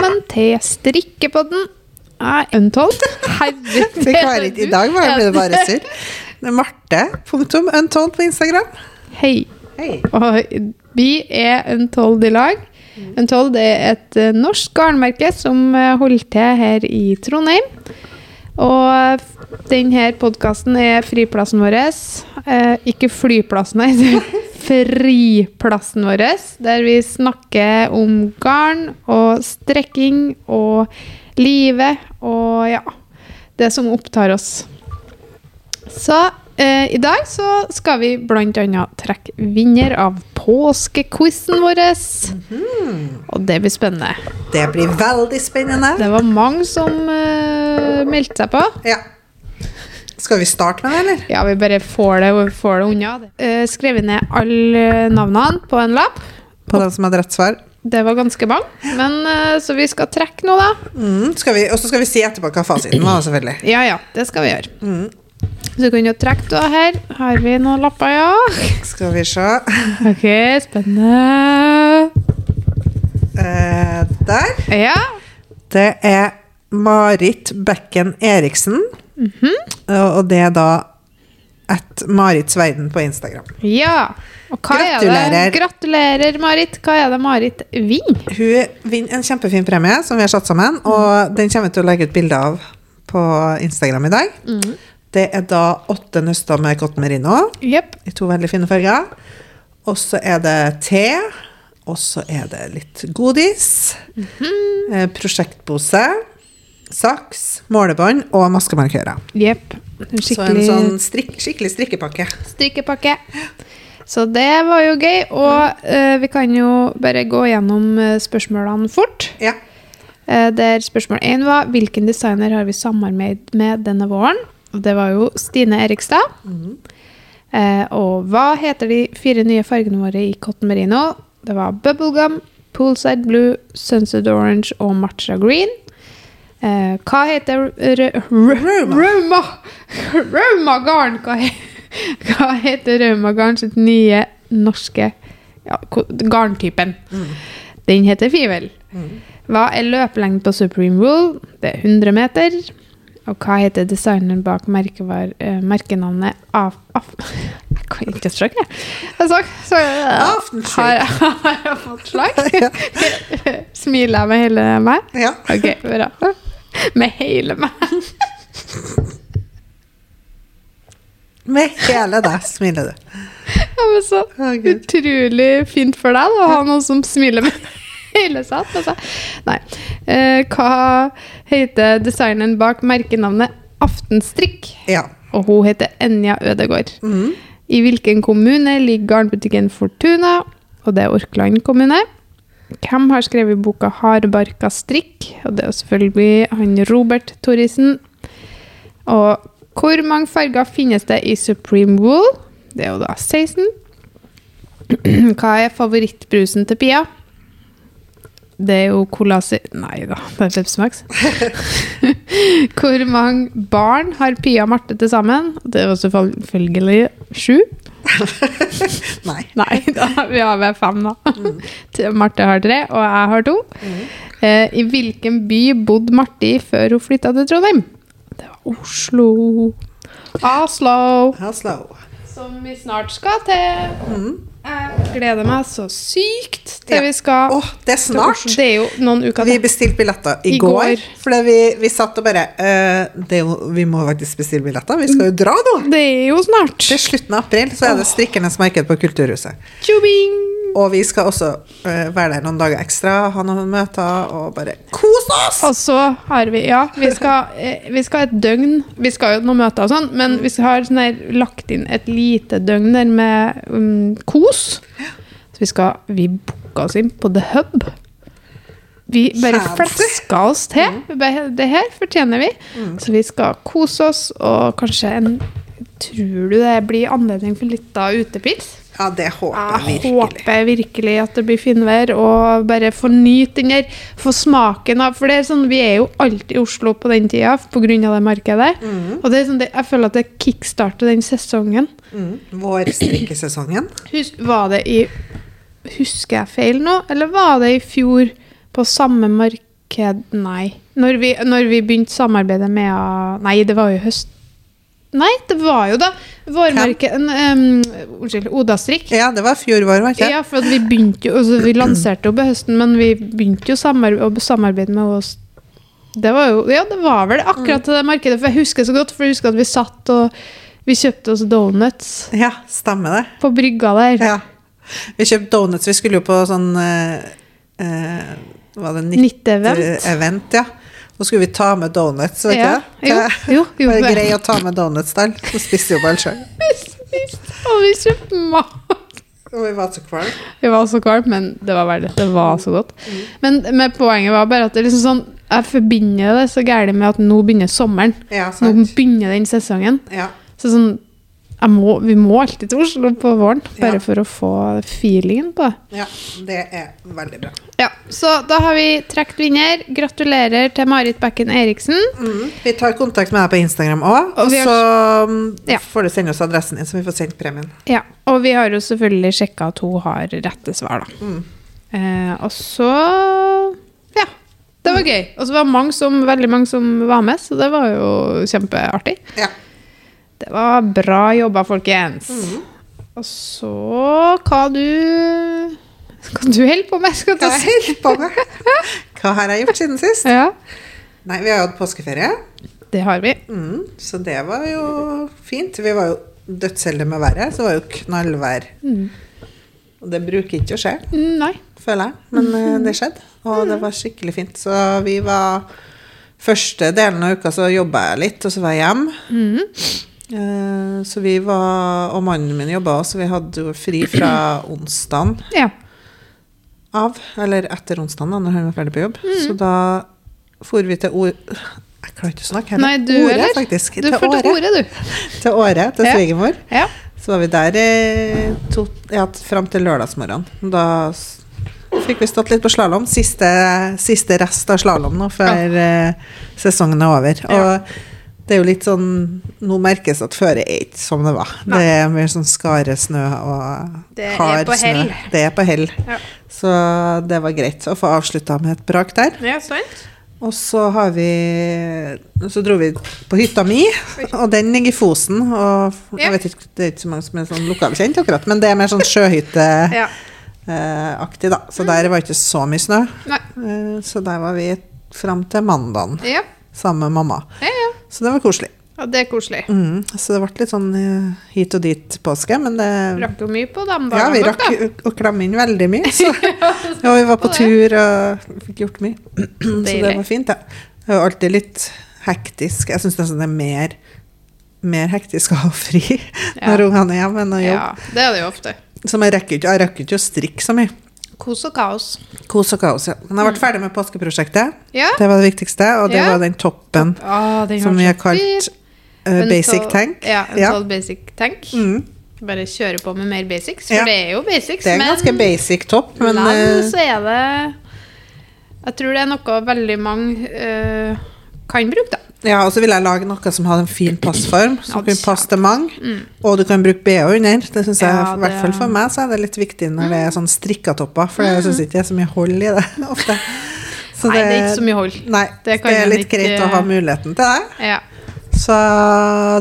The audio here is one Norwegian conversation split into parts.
velkommen til strikkepodden. Jeg er Untold. Herregud. Fikk være litt i dag, var det bare surr. Det er Marte, punktum, untold på Instagram. Hei. Hei. Og vi er Untold i lag. Untold er et eh, norsk garnmerke som eh, holder til her i Trondheim. Og denne podkasten er friplassen vår. Eh, ikke flyplassen, nei. Friplassen vår, der vi snakker om garn og strekking og livet og ja Det som opptar oss. Så i dag så skal vi bl.a. trekke vinner av påskequizen vår. Og det blir spennende. Det blir veldig spennende. Det var mange som uh, meldte seg på. Ja. Skal vi starte med det, eller? Ja, vi bare får det, får det unna. Uh, skrevet ned alle navnene på en lapp. På den som hadde rett svar. Det var ganske mange. Men, uh, så vi skal trekke nå, da. Mm, skal vi, og så skal vi si etterpå hva fasiten var, selvfølgelig. Ja, ja, det skal vi gjøre. Så du kan jo trekke da her. Har vi noen lapper, ja? Skal vi se. Ok, spennende. Eh, der. Ja. Det er Marit Bekken Eriksen. og, og det er da at Marits verden på Instagram. Ja. Og hva er det? Gratulerer. Gratulerer, Marit. Hva er det Marit vinner? Hun vinner en kjempefin premie som vi har satt sammen, og den kommer vi til å legge ut bilde av på Instagram i dag. Det er da åtte nøster med cotton merino yep. i to veldig fine farger. Og så er det te. Og så er det litt godis. eh, prosjektpose. Saks, målebånd og maskemarkører. Jepp. Skikkelig... Så en sånn strik, skikkelig strikkepakke. strikkepakke. Så det var jo gøy. Og uh, vi kan jo bare gå gjennom eh, spørsmålene fort. Ja. Uh, der spørsmål én var hvilken designer har vi samarbeidet med denne våren? Det var jo Stine Erikstad. Eh, og hva heter de fire nye fargene våre i cotton merino? Det var bubblegum, poolside blue, sunset orange og matcha green. Eh, hva heter Rauma Rauma garn! Hva, he hva heter Rauma garn sitt nye norske ja, garntypen? garntypen? Den heter Fivel. Hva er løpelengden på Supreme Wool? Det er 100 meter. Og hva heter designeren bak merkevar, uh, merkenavnet af, af, Jeg kan ikke snakke, jeg. Har, har jeg fått slag? Smiler jeg med hele meg? ja. Ok, bra. Med hele meg. Med hele deg smiler du. Ja, men så utrolig fint for deg da, å ha noen som smiler med hele satt, Altså. Nei. Eh, hva heter designeren bak merkenavnet Aftenstrikk? Ja. Og hun heter Enja Ødegård. Mm. I hvilken kommune ligger garnbutikken Fortuna? Og det er Orkland kommune. Hvem har skrevet boka 'Hardbarka strikk'? Og det er selvfølgelig han Robert Thorisen. Og hvor mange farger finnes det i Supreme Wool? Det er jo da 16. Hva er favorittbrusen til Pia? Det er jo Colasi... Nei da, det er Pepsi Max. Hvor mange barn har Pia og Marte til sammen? Det er jo selvfølgelig sju. Nei. Nei, da, vi har vel fem, da. Mm. Marte har tre, og jeg har to. Eh, I hvilken by bodde Marte i før hun flytta til Trondheim? Det var Oslo. Oslo. Oslo. Som vi snart skal til. Jeg gleder meg så sykt til Ja. vi skal oh, det er snart. Det er jo noen uker Vi til. bestilte billetter i, I går. går. Fordi vi, vi satt og bare uh, det er jo, Vi må faktisk bestille billetter. Vi skal jo dra nå! Det er jo snart. Til slutten av april så er det Strikkernes marked på Kulturhuset. Tjubing! Og vi skal også eh, være der noen dager ekstra, ha noen møter og bare kose oss! Og så har vi Ja, vi skal, eh, vi skal et døgn Vi skal jo noen møter og sånn, men vi har ha sånn her, lagt inn et lite døgn der med um, kos. Så vi skal Vi booka oss inn på The Hub. Vi bare fleska oss til. Vi bare, Det her fortjener vi. Så vi skal kose oss, og kanskje en Tror du det blir anledning for litt av utepils? Ja, det håper jeg virkelig. Jeg håper virkelig at det blir finvær, og bare få nyte den der, få smaken av For det er sånn, vi er jo alltid i Oslo på den tida pga. det markedet. Og det er sånn, det, jeg føler at det kickstarter den sesongen. Mm. Vårstrikkesesongen. strikkesesongen? var det i Husker jeg feil nå, eller var det i fjor på samme marked Nei. Når vi, når vi begynte samarbeidet med Nei, det var jo høst... Nei, det var jo da vårmarked um, Unnskyld. Odastrikk. Ja, det var fjor vår, var ikke? Ja, for vi begynte jo altså, Vi lanserte jo på høsten, men vi begynte jo samar å samarbeide med oss Det var jo Ja, det var vel akkurat til det markedet, for jeg husker så godt, for jeg husker at vi satt og vi kjøpte oss donuts Ja, stemmer det. på brygga der. Ja. Vi kjøpte donuts. Vi skulle jo på sånn eh, eh, Var det Nitt-event. Nitt-event? Ja. Så skulle vi ta med donuts, vet Ja, du. jo, jo, det grei å ta med donuts der? Så spiste jo bare sjøl. Og vi kjøpte mat. Og vi var så kvalme. Vi var så kvalme, men det var verdt det. Det var så godt. Men, men poenget var bare at det er liksom sånn jeg forbinder det så gærent med at nå begynner sommeren. Ja, Nå begynner den sesongen. Ja. Så sånn må, Vi må alltid til Oslo på våren, bare Ja. for å få feelingen på det. ja, det er veldig bra. Ja, Så da har vi trukket vinner. Gratulerer til Marit Bekken Eriksen. Mm. Vi tar kontakt med deg på Instagram òg, Og og har- så mm, Ja. får du sende oss adressen din, så vi får sendt premien. Ja, Og vi har jo selvfølgelig sjekka at hun har rette svar, da. Mm. Eh, og så Ja. Det var gøy. Og så var mange som, veldig mange som var med, så det var jo kjempeartig. Ja. Det var bra jobba, folkens. Mm. Og så hva du Hva du holder på med, skal jeg si. Hva har jeg gjort siden sist? Ja, Nei, vi har jo hatt påskeferie, det har vi. mm. så det var jo fint. Vi var jo dødsheldige med været, så det var jo knallvær. Mm. Og det bruker ikke å skje, Mm, Nei. føler jeg, men eh, det skjedde. Og det var skikkelig fint. Så vi var Første delen av uka så jobba jeg litt, og så var jeg hjemme. Mhm. Eh, Så vi var, og mannen min jobba så vi hadde jo fri fra onsdagen Ja. av, eller etter onsdagen da, når han var ferdig på jobb. Mm. Så da for vi til ord... Jeg klarer ikke å snakke heller. Nei, du Åre, eller? faktisk. Du til får Åre. til Åre, du. Til Åre, til Ja. svigermor. Ja. Så var vi der eh, to, ja, fram til lørdagsmorgen. Da fikk vi stått litt på slalåm. Siste, siste rest av slalåm nå før eh, sesongen er over. Og det er jo litt sånn Nå merkes at føret er ikke som det var. Nei. Det er mer sånn skaresnø og Det hard snø. Det er på hell. Ja. Så det var greit å få avslutta med et brak der. Ja, sant. Og så har vi Så dro vi på hytta mi, og den ligger i Fosen. Og jeg vet ikke, det er ikke så mange som er sånn lokalkjent, akkurat, men det er mer sånn sjøhytteaktig, Ja. da. Så der var ikke så mye snø. Nei. Eh, Så der var vi fram til mandagen Ja. sammen med mamma. Ja, ja. Så det var koselig. ja, det er koselig. Mm. Så det ble litt sånn eh, hit og dit påske, men det Rakk jo mye på dem Ja, vi dagene, rakk da. å klemme inn veldig mye. Så. Ja, vi var på tur og fikk gjort mye. Så det var fint, ja. Det er alltid litt hektisk. Jeg syns nesten det er mer, mer hektisk å ha fri Ja. når ungene er hjemme enn å jobbe. Ja, det er det jo ofte. Så jeg rekker ikke, jeg rekker ikke å strikke så mye. Kos og kaos. Kos og kaos, ja. Men jeg har vært ferdig med påskeprosjektet. Ja. Det var det viktigste, og det Ja. var den toppen Ah, den som vi har kalt eh, Basic tolv- Tank. Ja, en Ja. basic tank. Mm. Bare kjøre på med mer basics, for Ja. det er jo basics. Det er en ganske basic topp, men men eh, så er det Jeg tror det er noe veldig mange uh, kan bruke, da. Ja, og så vil jeg lage noe som har en fin passform, som Ja, kan passe til mange. Og du kan bruke BH under. Det synes jeg, Ja, i hvert fall for meg, så er det litt viktig når det er sånn strikkatopper, for jeg syns ikke det er så mye hold i det ofte. Så Nei, det er ikke så mye hold. Nei, Det det, er litt ikke- greit å ha muligheten til det. Ja. Så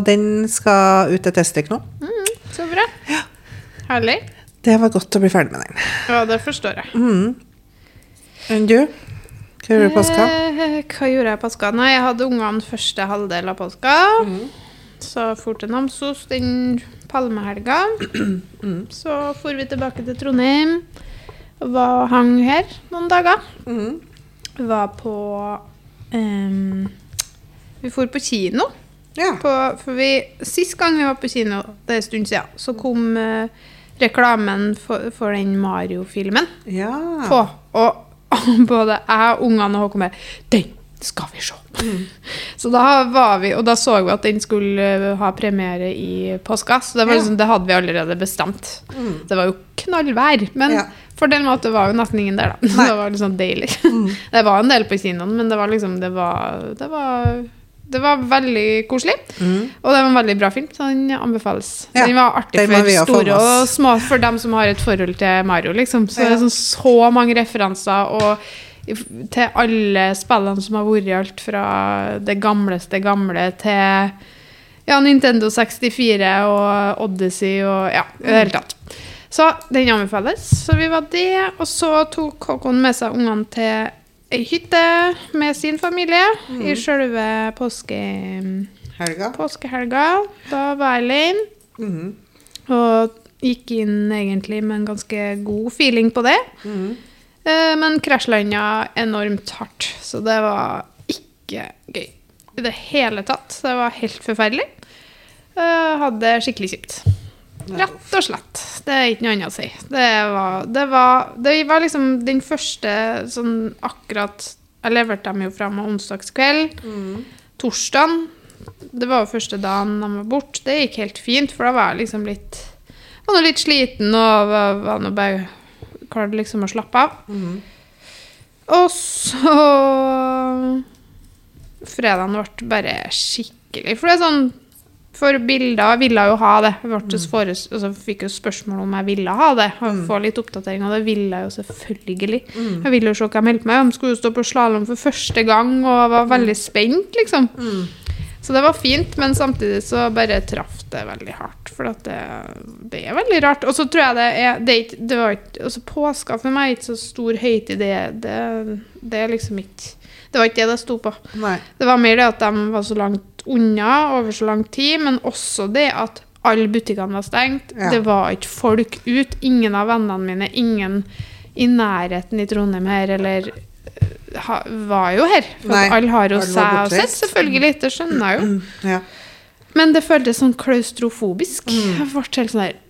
den skal ut til testdrikk nå. Mm, så bra. Herlig. Det var godt å bli ferdig med den. Ja, det forstår jeg. Mm. Enn du? Hva gjorde du i påska? Eh, hva gjorde jeg i påska? Nei, jeg hadde ungene første halvdel av påska. Mm. Så for til Namsos den palmehelga. Mm. Så for vi tilbake til Trondheim. Var, hang her noen dager. Mm. Var på um, Vi for på kino. Ja. På, for vi, Sist gang vi var på kino, det er en stund siden, så kom uh, reklamen for, for den Mario-filmen ja. på. Og både jeg ungene og Håkon bare Den skal vi se! Så da var vi, og da så vi at den skulle eh, ha premiere i påska. Så det, var Ja. liksom, det hadde vi allerede bestemt. Mm. Det var jo knallvær. Men Ja. fordelen var at det var jo nesten ingen der, da. Nei. Det var liksom deilig. Mm. Det var en del på kinoen, men det var liksom Det var, det var, det var veldig koselig. Mm. Og det var en veldig bra film, så den anbefales. Ja, den var artig for store og små, for dem som har et forhold til Mario, liksom. Så det er sånn, så mange referanser, og til alle spillene som har vært, alt fra det gamleste gamle til ja, Nintendo 64 og Odyssey og ja, i det hele tatt. Så den anbefales. Så vi var det. Og så tok Håkon med seg ungene til ei hytte med sin familie i sjølve påske, påskehelga. Da var jeg alene. Mm. Og gikk inn egentlig med en ganske god feeling på det. Mm. Eh, Men krasjlanda enormt hardt, så det var ikke gøy i det hele tatt. Det var helt forferdelig. Eh, Hadde det skikkelig kjipt. Rett og slett. Det er ikke noe annet å si. Det var, det var, det var liksom den første sånn akkurat Jeg leverte dem jo fra meg onsdagskveld. Mm. Torsdagen Det var jo første dagen de var borte. Det gikk helt fint, for da var jeg liksom litt Var nå litt sliten og var, var nå bare Klarte liksom å slappe av. Mm. Og så Fredagen ble bare skikkelig For det er sånn For bilder ville jo ha det. Jeg Mm. altså, fikk jo spørsmål om jeg ville ha det. Og få litt oppdatering, og det ville jeg jo selvfølgelig. Mm. Jeg ville jo se hva jeg meldte meg. De skulle jo stå på slalåm for første gang og var veldig spent, liksom. Mm. Så det var fint, men samtidig så bare traff det veldig hardt. For det, det er veldig rart. Og så tror jeg det er det er det var ikke, altså Påska for meg er ikke så stor høytid. Det, det, det er liksom ikke Det var ikke det det sto på. Nei. Det var mer det at de var så langt unna over så lang tid, men også det at alle butikkene var stengt. Ja. Det var ikke folk ut. Ingen av vennene mine, ingen i nærheten i Trondheim her, eller øh, ha, var jo her. For Nei, alle har jo seg og sett, selvfølgelig. Det skjønner jeg jo. Ja. Men det føltes sånn klaustrofobisk. Mm. Jeg ble helt sånn der «Er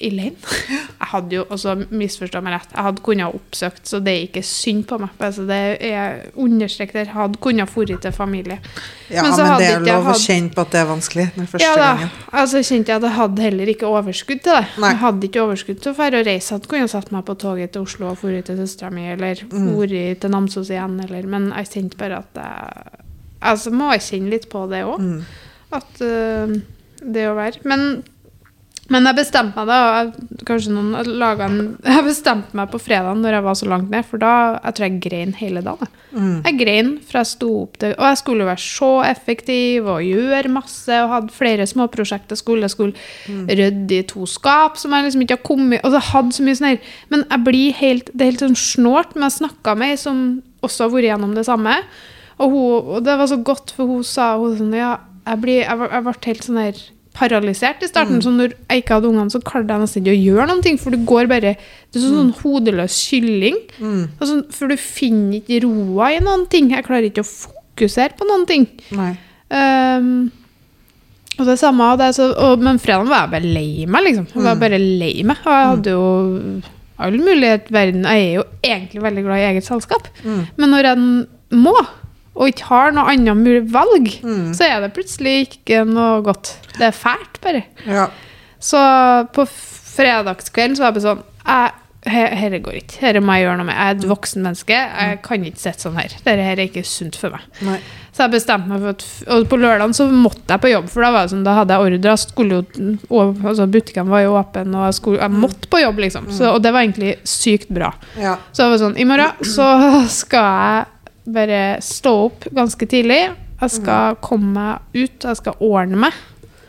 Elaine? Jeg hadde jo også misforstå meg rett. Jeg hadde kunnet oppsøkt, så det er ikke synd på meg. Altså, det er understrek der. Hadde kunnet dratt til familie. ja, Men men, det er lov å kjenne på at det er vanskelig den første Ja da. gangen. Altså kjente jeg at jeg hadde heller ikke overskudd til det. Nei. Jeg hadde ikke overskudd til å dra og reise. Jeg hadde kunnet satt meg på toget til Oslo og dratt til søstera mi, eller Mm. dratt til Namsos igjen, eller Men jeg kjente bare at jeg Altså må jeg kjenne litt på det òg. Mm. At uh, det å være Men, men jeg bestemte meg da, kanskje noen har en Jeg bestemte meg på fredag når jeg var så langt ned, for da jeg tror jeg grein hele dagen. Mm. Jeg grein fra jeg sto opp til Og jeg skulle være så effektiv og gjøre masse og hadde flere småprosjekter. Skulle, jeg skulle rydde i to skap som jeg liksom ikke har kommet Og det hadde så mye sånn her Men jeg blir helt Det er helt sånn snålt, men jeg snakka med ei som også har vært gjennom det samme. Og, hun, og det var så godt, for hun sa hun sånn Ja, jeg, blir, jeg, jeg ble helt sånn her paralysert i starten. Så når jeg ikke hadde ungene, så klarte jeg nesten ikke å gjøre noen ting. For du går bare Du er sånn, sånn hodeløs kylling. Mm. Altså, for du finner ikke roa i noen ting. Jeg klarer ikke å fokusere på noen ting. Ehm, og det samme av det, så, og, Men fredag var jeg bare lei meg, liksom. Jeg var Mm. bare lei meg. Og jeg hadde jo all mulighet i verden. Jeg er jo egentlig veldig glad i eget selskap. Mm. Men når jeg må, og ikke har noe annet mulig valg, Mm. så er det plutselig ikke noe godt. Det er fælt, bare. Ja. Så på fredagskvelden så var jeg bare sånn Dette går ikke. Dette må jeg gjøre noe med. Jeg er et voksen menneske. Jeg kan ikke sitte sånn her. Dette her er ikke sunt for meg. Nei. Så jeg bestemte meg for at Og på lørdagen så måtte jeg på jobb, for da var det sånn, da hadde jeg ordre. Skulle jo, og, altså Butikkene var jo åpne, og jeg, skulle, jeg måtte på jobb, liksom. Så, og det var egentlig sykt bra. Ja. Så det var sånn, i morgen så skal jeg bare stå opp ganske tidlig. Jeg skal komme meg ut, jeg skal ordne meg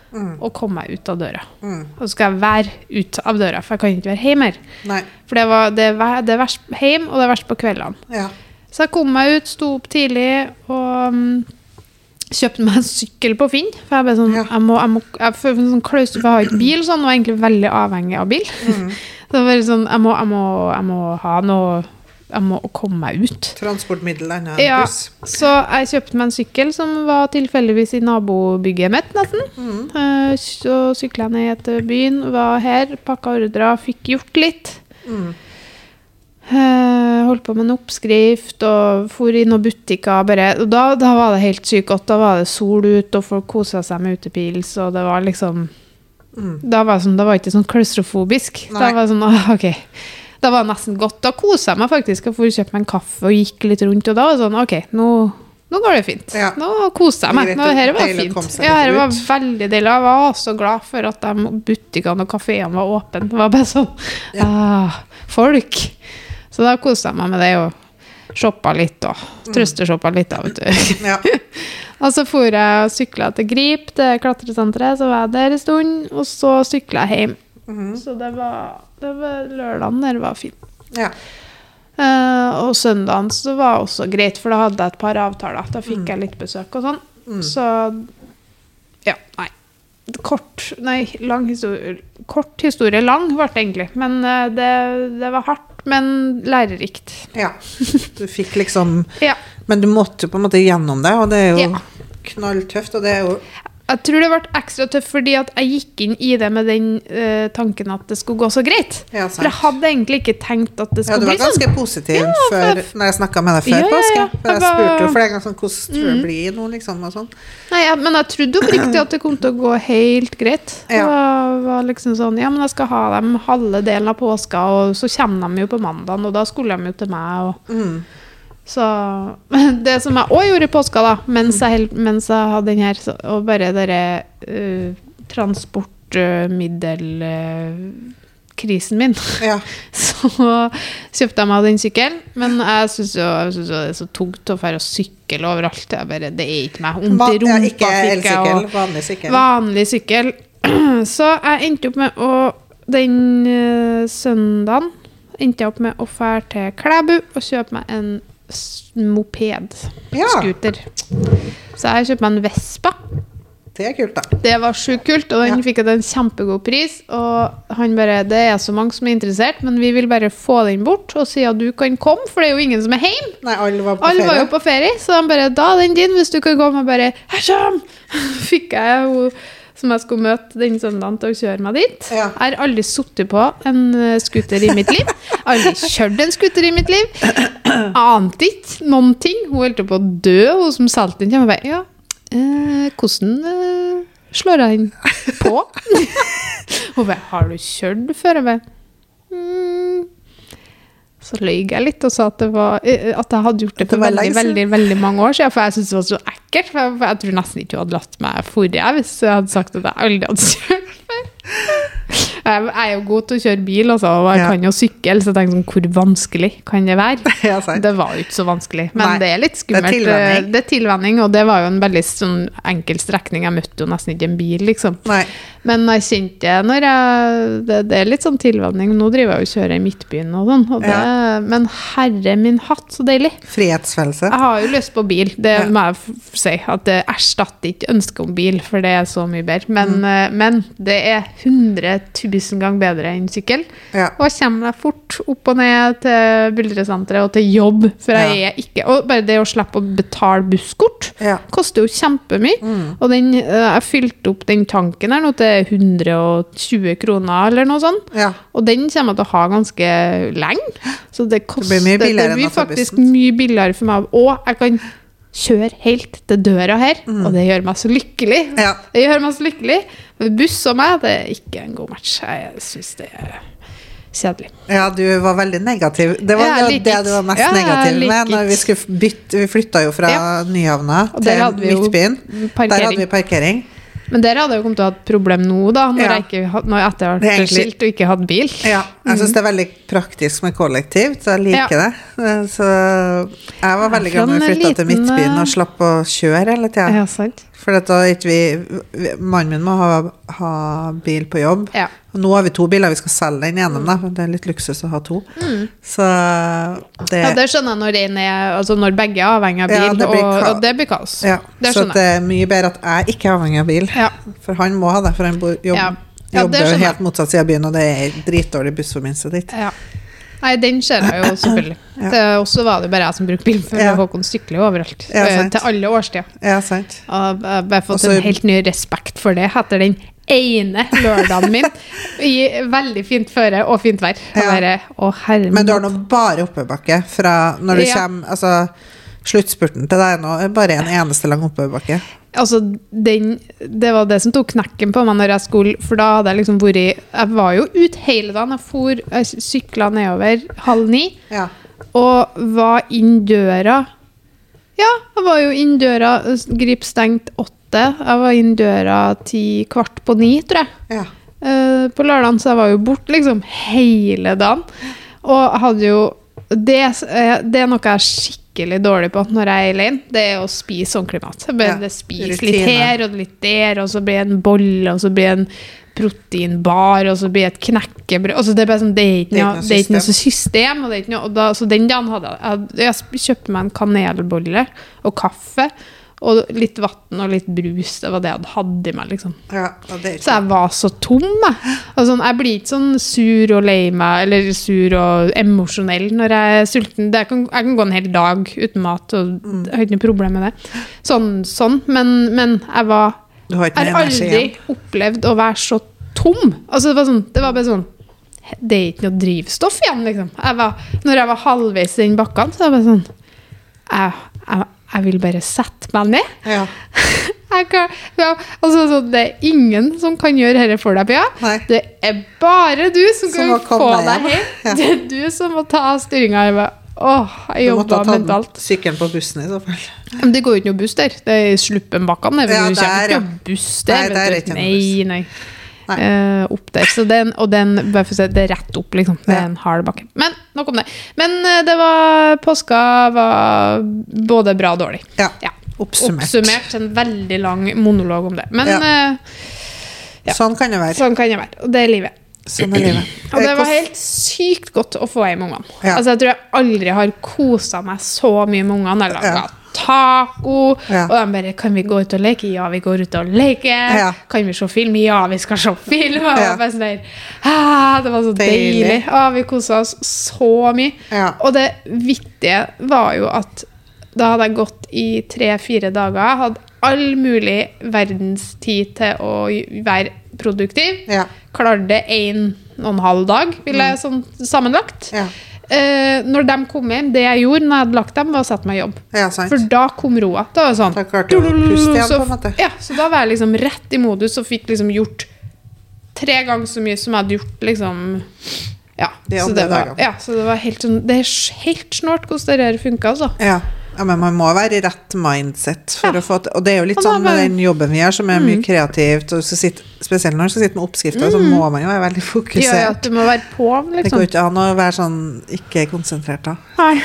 Mm. og komme meg ut av døra. Mm. Og så skal jeg være ut av døra, for jeg kan ikke være hjemme her. Nei. For det, var, det, det er verst hjemme, og det er verst på kveldene. Ja. Så jeg kom meg ut, sto opp tidlig og um, kjøpte meg en sykkel på Finn. For jeg ble sånn, Ja. jeg må, jeg må, jeg føler meg sånn klaus, for jeg har ikke bil, sånn, og er egentlig veldig avhengig av bil. Mm. Så det var sånn, jeg må, jeg må, jeg må ha noe, jeg må komme meg ut. Transportmiddel annet Ja, buss. så jeg kjøpte meg en sykkel som var tilfeldigvis i nabobygget mitt, nesten. Mm. Eh, Så sykla jeg ned til byen, var her, pakka ordrer, fikk gjort litt. Mm. Eh, holdt på med en oppskrift og for i noen butikker. Bare, og da, da var det helt sykt godt. Da var det sol ute, og folk kosa seg med utepils, og det var liksom Mm. Da var det, sånn, da var ikke sånn klaustrofobisk. Da var det sånn, ok. Da var det nesten godt. Da kosa jeg meg faktisk Jeg for å kjøpe meg en kaffe og gikk litt rundt, og da var sånn Ok, nå, nå går det fint. Ja. Nå koser jeg meg. Nå, her var fint. Ja, her var veldig deilig. Jeg var så glad for at de butikkene og kafeene var åpne. Det var bare sånn Ja. ah, Folk. Så da koser jeg meg med det. Og Shoppa litt og trøsteshoppa litt, da, vet du. Ja. Og så for jeg og sykla til Grip, til klatresenteret, så var jeg der en stund, og så sykla jeg hjem. Mhm. Så det var, det var lørdagen der var fin. ja. Uh, og søndagen så var også greit, for da hadde jeg et par avtaler. Da fikk jeg litt besøk og sånn. Så ja, nei. Kort Nei, lang historie Kort historie lang ble det egentlig. Men uh, det, det var hardt, men lærerikt. ja. Du fikk liksom Ja. Men du måtte på en måte gjennom det, og det er jo Ja. knalltøft. Og det er jo Jeg tror det ble ekstra tøft fordi at jeg gikk inn i det med den uh, tanken at det skulle gå så greit. Ja, For jeg hadde egentlig ikke tenkt at det Ja, skulle du var bli sånn. ganske positiv Ja, før, for- når jeg snakka med deg før Ja, ja, påske. For jeg Jeg spurte jo flere ganger sånn, hvordan tror du det blir nå, liksom. Og sånn. Nei, ja, men jeg trodde oppriktig at det kom til å gå helt greit. Ja. var, var liksom sånn, ja, men jeg skal ha dem halve delen av påska, og så kommer de jo på mandag, og da skulle de jo til meg. Og, Mm. Så det som jeg òg gjorde i påska, da, mens jeg, mens jeg hadde den her, og bare denne uh, transportmiddelkrisen min, Ja. så kjøpte jeg meg den sykkelen. Men jeg syns jo, jo det er så tungt å dra og sykle overalt. Bare, det er ikke meg. Vondt i rumpa fikk jeg. og- vanlig sykkel. Vanlig sykkel. Så jeg endte opp med å Den uh, søndagen endte jeg opp med å dra til Klæbu og kjøpe meg en moped. Ja. Scooter. Så jeg kjøpte meg en Vespa. Det er kult, da. Det var sjukt kult, og den Ja. fikk en kjempegod pris. Og han bare Det er så mange som er interessert, men vi vil bare få den bort og si at du kan komme, for det er jo ingen som er hjemme. Nei, alle var på Alle var jo på ferie, så de bare Da er den din, hvis du kan komme. Og bare Jeg kommer! Fikk jeg hun som jeg skulle møte den søndagen til å kjøre meg dit. Ja. Jeg har aldri sittet på en eh, scooter i mitt liv. Aldri kjørt en scooter i mitt liv. Ante ikke noen ting. Hun holdt på å dø, hun som solgte den. til meg. ja, eh, hvordan eh, slår jeg den på? Hun bare, har du kjørt før? Jeg bare, mm. Så løy jeg litt og sa at, det var, eh, at jeg hadde gjort det for det veldig, veldig, veldig mange år siden. For jeg syntes det var så ekkelt. For jeg, for jeg tror nesten ikke hun hadde latt meg forrige hvis jeg hadde sagt at jeg aldri hadde kjørt før. Jeg er jo god til å kjøre bil, altså, og jeg Ja. kan jo sykle, så jeg tenkte sånn, hvor vanskelig kan det være? Ja. Det var jo ikke så vanskelig, men Nei, det er litt det er skummelt. tilvenning. Det er tilvenning, og det var jo en veldig sånn enkel strekning. Jeg møtte jo nesten ikke en bil, liksom. Nei. Men jeg kjente når jeg det, det er litt sånn tilvenning. Nå driver jeg og kjører i Midtbyen og sånn. Og det, Men herre min hatt, så deilig. Frihetsfølelse. Jeg har jo lyst på bil, det Ja. må jeg si. At det erstatter ikke ønsket om bil, for det er så mye bedre. Men, Mm. eh, men det er 100 000 ganger bedre enn sykkel. Ja. Og kommer meg fort opp og ned til Buldresenteret og til jobb. For jeg er ikke Og bare det å slippe å betale busskort Ja. koster jo kjempemye. Mm. Og den, eh, jeg fylte opp den tanken her nå til 120 kroner eller noe sånt. Ja. Og den kommer jeg til å ha ganske lenge. Så det koster blir mye billigere det blir faktisk mye billigere for meg. Og jeg kan kjøre helt til døra her, og det gjør meg så lykkelig. Mm. Ja. Det gjør meg så lykkelig. Men Buss og meg, det er ikke en god match. Jeg syns det er kjedelig. Ja, du var veldig negativ. Det var det, det du var mest Ja, negativ med. Når vi skulle bytte, vi flytta jo fra Ja. Nyhavna til Midtbyen. Der hadde vi parkering. Men dere hadde jo kommet til å ha et problem nå, da, når Ja. jeg ikke når jeg etter er ble skilt og ikke hadde bil. Ja, jeg syns det er veldig praktisk med kollektivt, så jeg liker Ja. det. Så jeg var veldig glad når vi flytta til Midtbyen eh, og slapp å kjøre hele tida. Ja, sant? For dette, vi vi- Mannen min må ha, ha bil på jobb. Ja. Og nå har vi to biler, vi skal selge den ene, da. Det er litt luksus å ha to. Så det, Mm. ja, det skjønner jeg når, er, altså når begge er avhengig av bil, Ja, det og, og det blir kaos. ja, Det så det er mye bedre at jeg ikke er avhengig av bil. Ja. For han må ha det, for han bor, jobb, Ja. Ja, det jobber helt motsatt side av byen, og det er dritdårlig bussforbindelse dit. Ja. Nei, den ser jeg jo selvfølgelig. Ja. Og også var det bare jeg som brukte bil, for Ja. Håkon sykler jo overalt. Ja, eh, til alle årstider. Ja, sant. Og jeg har bare fått Også- en helt ny respekt for det etter den ene lørdagen min i veldig fint føre og fint vær. Og bare, å Men du har nå bare oppebakke fra når du kommer Altså, sluttspurten til deg nå bare en eneste lang oppoverbakke. Altså, den, det var det som tok knekken på meg når jeg skulle For da hadde jeg liksom vært Jeg var jo ute hele dagen. Jeg for, jeg sykla nedover halv ni. Ja. Og var inn døra Ja, jeg var jo inn døra Grip stengt åtte. Jeg var inn døra ti kvart på ni, tror jeg. ja. Uh, på lørdagen, så jeg var jo borte liksom hele dagen. Og hadde jo det, eh, det er noe jeg er skikkelig dårlig på når jeg er alene. Det er å spise ordentlig mat. Jeg Ja, det spiser litt her og litt der, og så blir det en bolle, og så blir det en proteinbar, og så blir det et knekkebrød altså, Det er bare sånn, det er ikke noe, det er ikke noe system. Og det er ikke noe, og da, så den dagen hadde Jeg, jeg kjøpte meg en kanelbolle og kaffe. Og litt vann og litt brus. Det var det jeg hadde i meg. liksom. Ja, er Så jeg var så tom. Jeg, sånn, jeg blir ikke sånn sur og lei meg, eller sur og emosjonell når jeg er sulten. Det kan, jeg kan gå en hel dag uten mat, og jeg har ikke noe problem med det. Sånn, sånn. Men, men jeg var Jeg har aldri opplevd å være så tom. Altså, det var, sånn, det var bare sånn Det er ikke noe drivstoff igjen, liksom. Jeg var, når jeg var halvveis i den bakken, så var det bare sånn jeg, jeg, jeg vil bare sette meg ned. Ja. Kan, ja, altså, så det er ingen som kan gjøre dette for deg, Pia. Nei. Det er bare du som Som kan få deg hjem. Ja. Det er du som må ta styringa. Jeg Åh, jeg Du måtte ta mentalt. sykkelen på bussen i så fall. Men det går jo ikke noe buss der. Det er Sluppenbakkene. Ja, der, ja. buss der. Nei, der er ikke noe buss. nei. Nei. Eh, opp der. Så den, og den, bare for å si, det er rett opp, liksom. Det er en hard bakke. Men nok om det. Men eh, det var Påska var både bra og dårlig. Ja. Ja. Oppsummert. Oppsummert en veldig lang monolog om det. Men Ja. eh, Ja. Sånn kan det være. sånn kan det være. Og det er livet. Sånn er livet. Og det Eh, var helt sykt godt å få hjem ungene. Ja. Altså, jeg tror jeg aldri har kosa meg så mye med ungene. Jeg laga Ja. Taco, Ja. og de bare 'Kan vi gå ut og leke?' Ja, vi går ut og leker. Ja. Kan vi se film? Ja, vi skal se film. Og Ja. sånn der, ah, det var så deilig. Deilig. Ah, vi kosa oss så mye. Og det vittige var jo at da hadde jeg gått i tre-fire dager, hadde all mulig verdens tid til å være produktiv. Klarte én og en halv dag, ville jeg sånn sammenlagt. Eh, når de kom hjem, det jeg gjorde når jeg hadde lagt dem, var å sette meg i jobb. ja, sant. For da kom roa. Da var sånn Da klarte du å puste igjen, så, på en måte. Ja, så da var jeg liksom rett i modus og fikk liksom gjort tre ganger så mye som jeg hadde gjort liksom Ja. Så, det var, ja så det var helt sånn Det er helt snålt hvordan det her funka, altså. Ja. Ja, men man må være i rett mindset for Ja. å få til Og det er jo litt sånn med den jobben vi gjør, som er mye kreativt, og sitte, spesielt når du skal sitte med oppskrifter, så må man jo være veldig fokusert. Ja, at du må være på, liksom. Det liksom. går ikke an å være sånn ikke konsentrert da. Nei.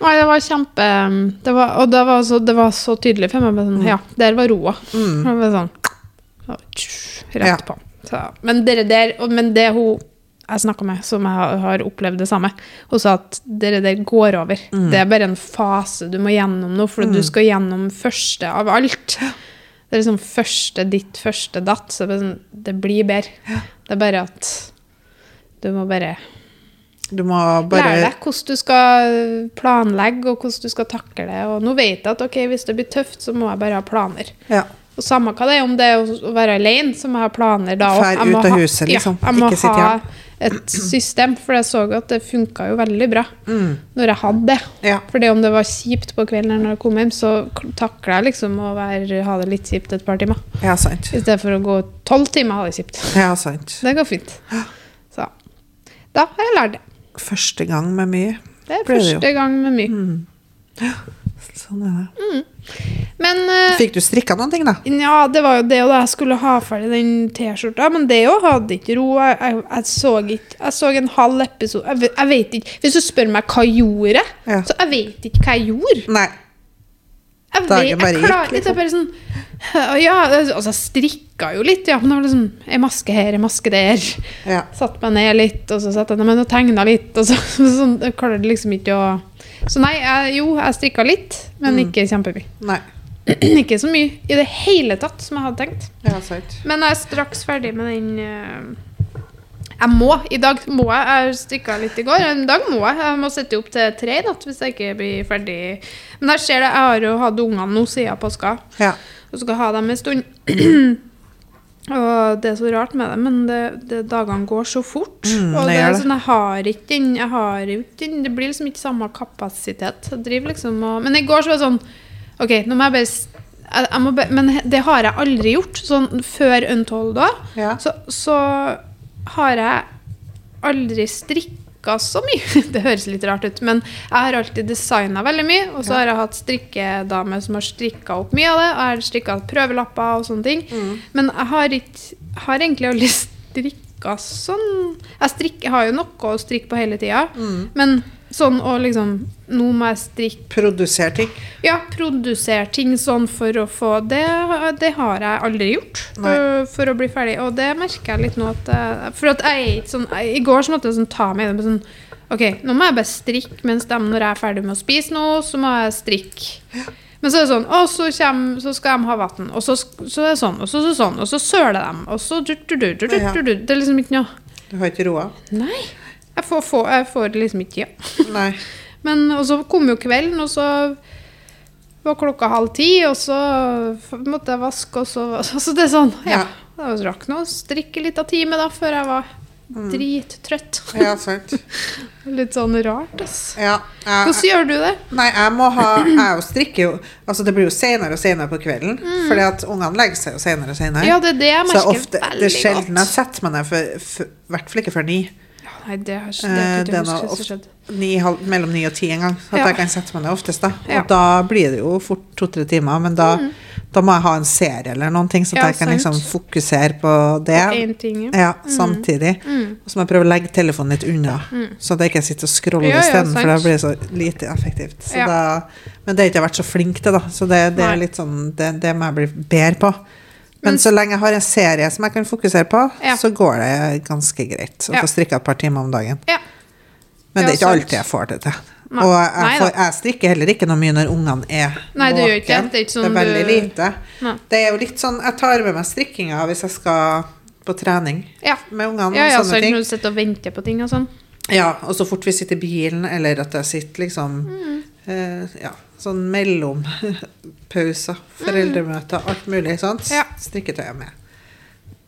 Nei, det var kjempe det var, Og det var, så, det var så tydelig for meg. Sånn, Ja, der var roa. Mm. var sånn Rett på. Så, men dere der Men det hun jeg snakka med, som jeg har, opplevd det samme, hun sa at det der går over. Det er bare en fase du må gjennom nå, for du skal gjennom første av alt. Det er liksom første ditt, første datt. Så det, sånn, det blir bedre. Det er bare at du må bare Du må Lære bare deg hvordan du skal planlegge, og hvordan du skal takle det. Og nå vet jeg at ok, hvis det blir tøft, så må jeg bare ha planer. Ja. Og Samme hva det er, om det er å være alene, så må jeg ha planer da òg. Fær ut av huset, liksom. Ja, jeg må Ikke ha et system, for jeg så at det funka jo veldig bra Mm. når jeg hadde det. Ja. Fordi om det var kjipt på kvelden når jeg kom hjem, så takla jeg liksom å være, ha det litt kjipt et par timer. ja, sant. I stedet for å gå tolv timer og ha det kjipt. Ja, sant. Det går fint. Så da har jeg lært det. Første gang med mye. Det er første det gang med mye. Sånn er det. Men uh, Fikk du strikka noen ting, da? ja, det var jo det og da jeg skulle ha ferdig den T-skjorta, men det jo hadde ikke ro. Jeg, jeg, jeg så ikke Jeg så en halv episode jeg, jeg vet ikke Hvis du spør meg hva jeg gjorde, Ja. så jeg vet ikke hva jeg gjorde. Nei. Jeg, Dagen vet, bare jeg gikk, klarer ikke. Er bare sånn Ja, altså, jeg strikka jo litt, ja, men det var liksom ei maske her, ei maske der. Ja. Satt meg ned litt, og så satt jeg ned og tegna litt. Og så, sånn, jeg klarte liksom ikke å Så nei, jeg, jo, jeg strikka litt, men Mm. ikke kjempemye. Nei. ikke så mye i det hele tatt som jeg hadde tenkt. Ja, sant. Men jeg er straks ferdig med den eh, Jeg må. I dag må jeg. Jeg strikka litt i går. En dag må jeg. Jeg må sette opp til tre i natt hvis jeg ikke blir ferdig. Men jeg ser det, jeg har jo hatt ungene nå siden påska, Ja. og skal ha dem en stund. og det er så rart med det, men det, det, dagene går så fort. Mm, og det er sånn, jeg har ikke den jeg har ikke den, Det blir liksom ikke samme kapasitet. Jeg driver liksom og Men i går så var det sånn OK, nå må jeg bare jeg, jeg må be, Men det har jeg aldri gjort. Sånn før Untold da, Ja. så, så har jeg aldri strikka så mye. Det høres litt rart ut, men jeg har alltid designa veldig mye. Og så Ja. har jeg hatt strikkedame som har strikka opp mye av det. Og jeg har strikka prøvelapper og sånne ting. Mm. Men jeg har, ikke, har egentlig aldri strikka sånn Jeg, strikker, jeg har jo noe å strikke på hele tida, Mm. men sånn å liksom Nå må jeg strikke Produsere ting. Ja, produsere ting sånn for å få Det, det har jeg aldri gjort øh, for å bli ferdig. Og det merker jeg litt nå at jeg- For at jeg er sånn I går så måtte jeg sånn ta meg i det med sånn OK, nå må jeg bare strikke mens de, når jeg er ferdig med å spise nå, så må jeg strikke. Men så er det sånn, og så, kommer, så skal de ha vann, og så, så er det sånn, og så, så sånn, og så søler de, og så du, du, du, du, du, Ja. du, du. Det er liksom ikke noe Du har ikke roa? Nei. Jeg får, får, jeg får liksom ikke tida. Men og så kom jo kvelden, og så var klokka halv ti, og så måtte jeg vaske, og så Altså, det er sånn, ja. Ja. Jeg rakk nå å strikke litt av time da, før jeg var Mm. drittrøtt. Ja, sant. Litt sånn rart, ass. Ja. jeg- Hvordan gjør du det? Nei, jeg må ha Jeg jo strikker jo Altså, det blir jo senere og senere på kvelden. Fordi at ungene legger seg jo senere og senere. Mm. Ja, det er det jeg så veldig ofte, det er sjelden jeg godt. setter meg ned, i hvert fall ikke før ni. Nei, det har ikke Eh, det har ikke det er jeg ofte- skjedd. Mellom ni og ti en gang. At Ja. jeg kan sette meg ned oftest, da. Og Ja. da blir det jo fort to-tre timer. Men da, da må jeg ha en serie eller noen ting, så at Ja, jeg kan liksom fokusere på det. På ting, ja. Ja, samtidig. Mm. Og så må jeg prøve å legge telefonen litt unna, så at jeg ikke sitter og scroller Ja, isteden, for da blir det så lite effektivt. Så da, men det har jeg ikke vært så flink til, da. Så det, det er litt sånn det, det må jeg bli bedre på. Men, så lenge jeg har en serie som jeg kan fokusere på, Ja. så går det ganske greit å Ja. få strikka et par timer om dagen. Ja. Men det er ikke alltid jeg får det til. Nei. Og jeg, Nei får, jeg strikker heller ikke noe mye når ungene er Nei, du gjør ikke det. er ikke sånn det er veldig du- lite. Nei. Det er jo litt sånn Jeg tar med meg strikkinga hvis jeg skal på trening Ja. med ungene. Ja, ja, og så sånne ting. når du sitter og venter på ting og sånn. Ja, og så fort vi sitter i bilen, eller at jeg sitter liksom Mm. eh, Ja, sånn mellompauser, foreldremøter, alt mulig sånt. Mm. Ja. Strikketøyet med.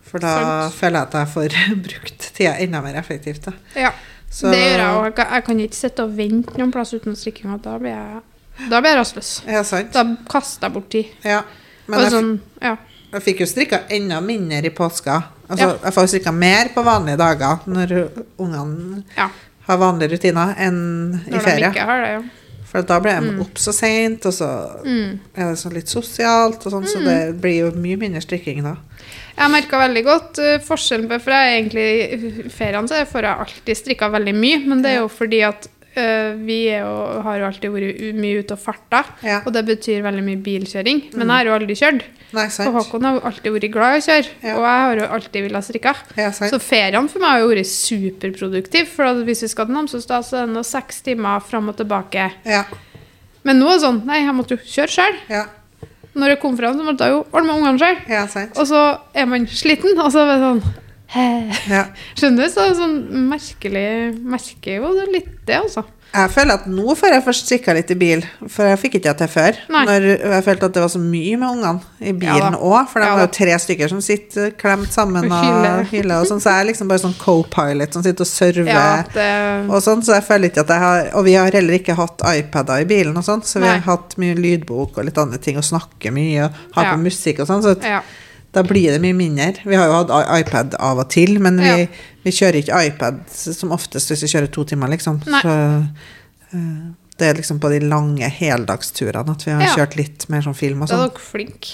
For da Sant. føler jeg at jeg får brukt tida enda mer effektivt. Da. Ja. Så- Det gjør jeg òg. Jeg, kan- jeg kan ikke sitte og vente noen plass uten strikkinga. Da blir jeg, da blir jeg rastløs. Ja, sant. Da kaster jeg bort tid. Ja. Men jeg, sånn, ja. jeg fikk jo strikka enda mindre i påska. Altså. Jeg får strikka mer på vanlige dager når ungene har vanlige rutiner, enn i Når de ikke har det, ja. For da blir jeg opp så seint, og så Mm. er det sånn litt sosialt, og sånn, så det blir jo mye mindre strikking da. Jeg merka veldig godt uh, forskjellen på For jeg egentlig i feriene så får jeg alltid strikka veldig mye, men det er jo fordi at vi er jo, har jo alltid vært mye ute og farta, Ja. og det betyr veldig mye bilkjøring. Men jeg har jo aldri kjørt. Nei, Og? Håkon har jo alltid vært glad i å kjøre, Ja. og jeg har jo alltid villet strikke. Ja. Så feriene for meg har jo vært superproduktiv. For hvis vi skal til Namsos, da, så er det nå seks timer fram og tilbake. Ja, Men nå er det sånn Nei, jeg måtte jo kjøre sjøl. ja, Når jeg kom fram, så måtte jeg jo ordne med ungene sjøl. ja. Og så er man sliten, og så er det sånn? Ja. Skjønner du? Så sånn merkelig Merker jo litt det, altså. Jeg føler at nå får jeg først strikka litt i bil, for jeg fikk ikke det til før. Nei. Når jeg følte at det var så mye med ungene i bilen òg, ja, for de Ja var jo tre stykker som sitter klemt sammen Og hyller, og sånn, så jeg er liksom bare sånn co-pilot som sitter og server. Ja, det, Og sånn, så jeg føler ikke at jeg har Og vi har heller ikke hatt iPader i bilen, og sånn, så vi Nei. har hatt mye lydbok og litt andre ting, og snakker mye, og har på musikk og sånn, så at. Da blir det mye mindre. Vi har jo hatt iPad av og til, men vi, Ja. vi kjører ikke iPad som oftest hvis vi kjører to timer, liksom. Så uh, det er liksom på de lange heldagsturene at vi har Ja. kjørt litt mer sånn film og Da er sånn. dere flinke.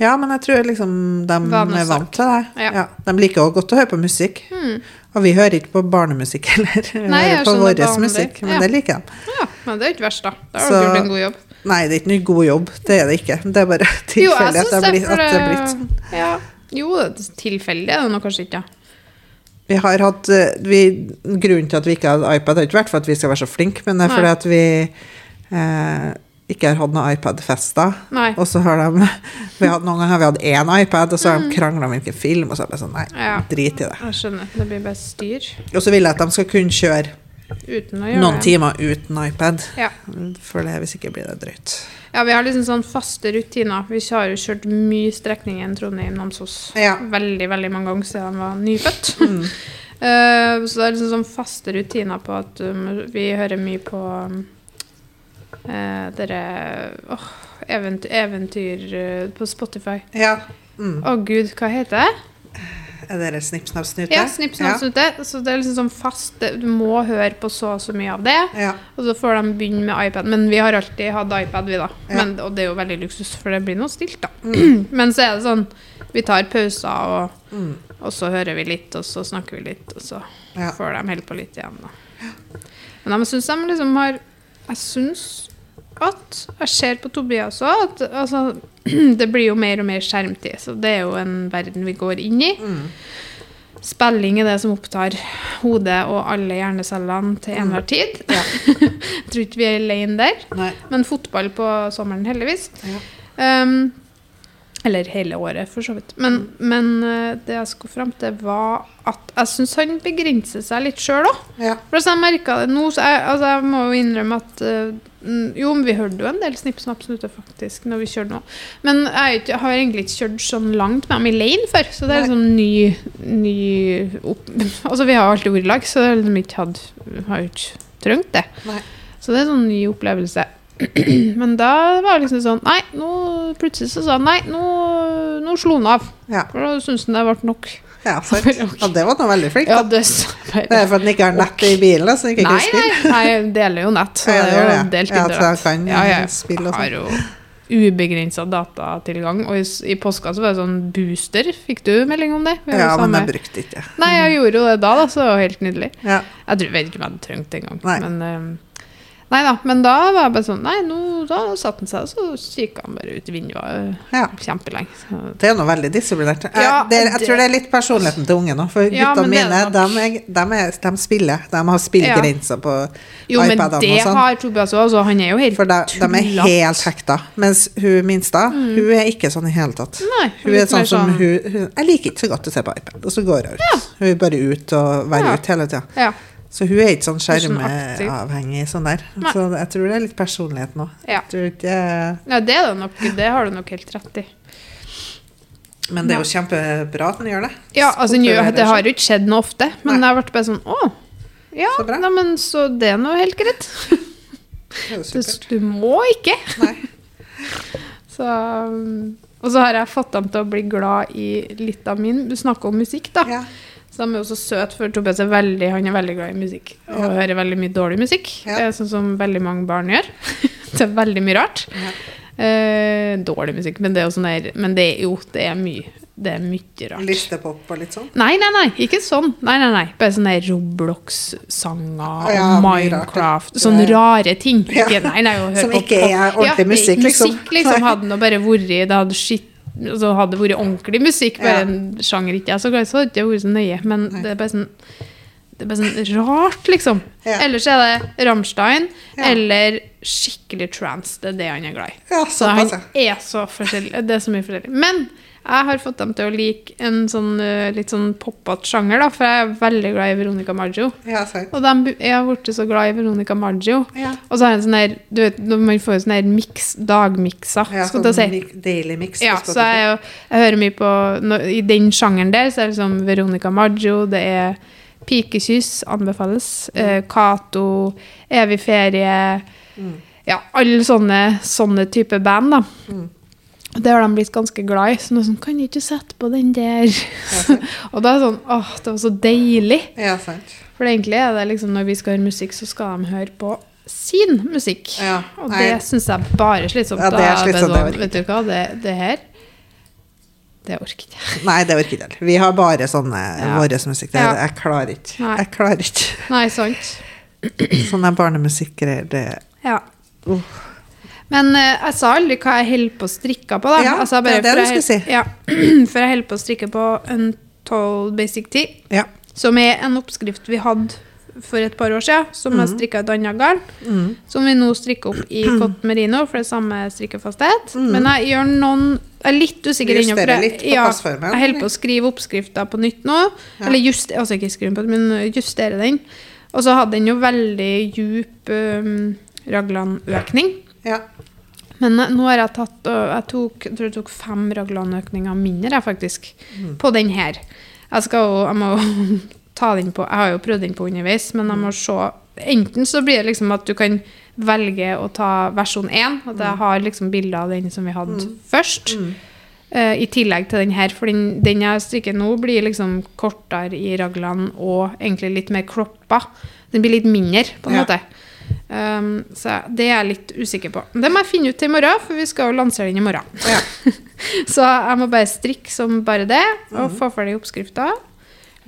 Ja, men jeg tror liksom de er vant til det. Ja. De liker også godt å høre på musikk. Mm. Og vi hører ikke på barnemusikk heller. Vi Nei, hører på vår musikk, men det liker de. Ja, men det er ikke verst, da. Da har dere gjort en god jobb. Nei, det er ikke noe god jobb. Det er det ikke. Det er bare tilfeldig at det er blitt, det sånn. ja. Jo, tilfeldig er det nå kanskje ikke. Vi har hatt eh, vi, Grunnen til at vi ikke har iPad, har ikke vært for at vi skal være så flinke, men det er fordi at vi eh, ikke har hatt noen iPad-fester. Og så har de vi hadde, Noen ganger har vi hatt én iPad, og så har de krangla om hvilken film, og så er det bare sånn Nei, Mm. Ja. drit i det. Jeg skjønner. Det blir bare styr Og så vil jeg at de skal kunne kjøre noen timer uten iPad. Ja. For det, hvis ikke blir det drøyt. ja, vi har liksom sånn faste rutiner. Vi har jo kjørt mye strekningen Trondheim-Namsos. Ja. Veldig, veldig mange ganger siden han var nyfødt. Mm. uh, så det er liksom sånn faste rutiner på at um, vi hører mye på um, eh, dere oh, eventyr, eventyr uh, på Spotify. Ja. Mm. Å gud, hva heter det? Er det Snipp, snapp, snute? Ja, Snipp, snapp, snute. Så det er liksom sånn fast Du må høre på så og så mye av det. Ja. Og så får de begynne med iPad. Men vi har alltid hatt iPad, vi, da. Men, og det er jo veldig luksus, for det blir noe stilt, da. Mm. Men så er det sånn Vi tar pauser, og, Mm. og så hører vi litt, og så snakker vi litt, og så får de holde på litt igjen, da. Men jeg syns de liksom har Jeg syns at jeg ser på Tobias òg at altså, det blir jo mer og mer skjermtid. Så det er jo en verden vi går inn i. Spilling er det som opptar hodet og alle hjernecellene til enhver tid. jeg tror ikke vi er alene der. Nei. Men fotball på sommeren, heldigvis. Ja. Um, eller hele året, for så vidt. Men, men eh, det jeg skulle fram til, var at jeg syns han begrenser seg litt sjøl òg. Ja. For jeg merka det nå, så jeg, altså, jeg må jo innrømme at mm, Jo, men vi hørte jo en del Snipp Snapp faktisk når vi kjørte nå. Men jeg har egentlig ikke kjørt sånn langt med dem i lane før, så det er sånn liksom ny, ny opp... Altså, vi har alltid vært i lag, så det er liksom ikke hadde Har ikke trengt det. Nei. Så det er sånn ny opplevelse. Men da var det liksom sånn Nei, nå plutselig så sa han nei, nå, nå slo han av. Ja. For da syntes han det ble nok. Ja, sant. ja, det var nå veldig flink. Ja, det Det er for at den ikke har nett i bilen, så den ikke Nei, nei, nei, jeg deler jo nett. Så Ja, det er jo delt Ja, så jeg kan, ja, ja. spille og sånn. Har jo ubegrensa datatilgang. Og i, i påska så var det sånn booster. Fikk du melding om det? Ja, men jeg brukte ikke. Nei, jeg gjorde jo det da, da, så det var helt nydelig. Ja. Jeg tror, vet ikke om jeg hadde trengt det engang. Men, ehm, nei da, men da var jeg bare sånn Nei, nå, da satte han seg, og så kikka han bare ut vinduet ja. kjempelenge. Så, Det er jo noe veldig disiplinert. Jeg, Ja, det, jeg det- tror det er litt personligheten til ungen òg. For Ja, men det er mine, de, er, de, er, de spiller. De har spillgrenser på jo, men iPadene det og sånn. har Tobias òg, så han er jo helt For de, de er helt hekta. Mens hun minste, hun er ikke sånn i hele tatt. Nei, Hun er sånn som sånn- hun, hun Jeg liker ikke så godt å se på iPad, og så går hun ut. Hun er bare ut og være Ja. ute hele tida. Så hun er ikke sånn skjermeavhengig sånn skjermavhengig sånn der. Nei. Så jeg tror det er litt personlighet nå. Ja. Ikke ja, det det nok. Det har du nok helt rett i. Men det er jo kjempebra at den gjør det. Ja, altså, Opplever det, det det har jo ikke skjedd noe ofte, men Nei. har vært bare sånn Å, ja, Så nei, men så det er nå helt greit. Det jo du må ikke. Så, um, og så har jeg fått dem til å bli glad i litt av min Du snakker om musikk, da. Ja. Så de er jo så søte, for Tobias er veldig, han er veldig glad i musikk. Og Ja. hører veldig mye dårlig musikk, Ja. sånn som veldig mange barn gjør. det er veldig mye rart. Ja. Eh, dårlig musikk, men det er jo sånn der Men det jo, det er mye. Det er mye rart. Listepop og litt sånn. Nei, nei, nei, ikke sånn. Nei, nei, nei. Bare sånne Roblox-sanger Ja, og mye Minecraft. Sånne rare ting. Ja. Ikke, nei, nei, Som på ikke er ordentlig ja, musikk, liksom. Musikk liksom hadde nå bare vært Det hadde skitt altså hadde det vært ordentlig musikk, bare Ja. en sjanger ikke jeg så glad i, så hadde det ikke vært så nøye. Men Nei. det er bare sånn det er bare sånn rart, liksom. Ja. Ellers er det Rammstein Ja. eller skikkelig trance. Det er det han er glad i. Ja, Så han er så forskjellig. Det er så mye forskjellig. Men jeg har fått dem til å like en sånn uh, litt sånn poppete sjanger, da, for jeg er veldig glad i Veronica Maggio. Ja. Og de, jeg har blitt så glad i Veronica Maggio. Ja. Og så har jeg en sånn der Du vet, man får jo sånn der miks, dagmikser, Ja, skal du si. Daily mix. Ja, så jeg, jo- jeg hører mye på no, I den sjangeren der så er det liksom Veronica Maggio, det er Pikekyss, anbefales. Eh, Cato, Evig ferie. Mm. Ja, alle sånne, sånne type band, da. Mm. Det har de blitt ganske glad i. Så sånn, kan du ikke sette på den der? og da er det sånn Åh, det var så deilig. Ja, sant. For egentlig er det liksom når vi skal høre musikk, så skal de høre på sin musikk. Ja, Og det syns jeg bare er slitsomt. Ja, det er jeg slitsomt, Da, det orker Vet du hva, det, det her Det orker ikke jeg. Nei, det orker jeg ikke. Vi har bare sånne Ja. vår musikk. Det, Ja. Jeg klarer ikke. Nei. Jeg klarer ikke. Nei, sant. Sånne barnemusikkgreier, det Ja. Uh. Men uh, jeg sa aldri hva jeg holder på å strikke på, da. Ja, Altså, det er det du skulle si. Ja, for jeg holder på å strikke på Untold Basic Tea, Ja. som er en oppskrift vi hadde for et par år siden, som jeg strikka et annet garn. Mm. Som vi nå strikker opp i cotton merino, for det samme strikkefasthet. Mm. Men jeg gjør noen Jeg er litt usikker ennå. Jeg- ja, Jeg holder på å skrive oppskrifta på nytt nå. Ja. Eller just, altså ikke skrive på, men justere den. Og så hadde den jo veldig djup um, raglanøkning. Ja. Men eh, nå har jeg tatt jeg, tok, jeg tror jeg tok fem raglanøkninger mindre, faktisk, Mm. på den her. Jeg skal Jeg må ta den på Jeg har jo prøvd den på underveis, men jeg må se Enten så blir det liksom at du kan velge å ta versjon 1, at jeg har liksom bilder av den som vi hadde først. Mm. Uh, I tillegg til den her, for den, den jeg strikker nå, blir liksom kortere i raglene og egentlig litt mer kroppa. Den blir litt mindre, på en Ja. måte. Um, så det er jeg litt usikker på. Det må jeg finne ut til i morgen, for vi skal jo lansere den i morgen. Ja. Så jeg må bare strikke som bare det, og få ferdig oppskrifta.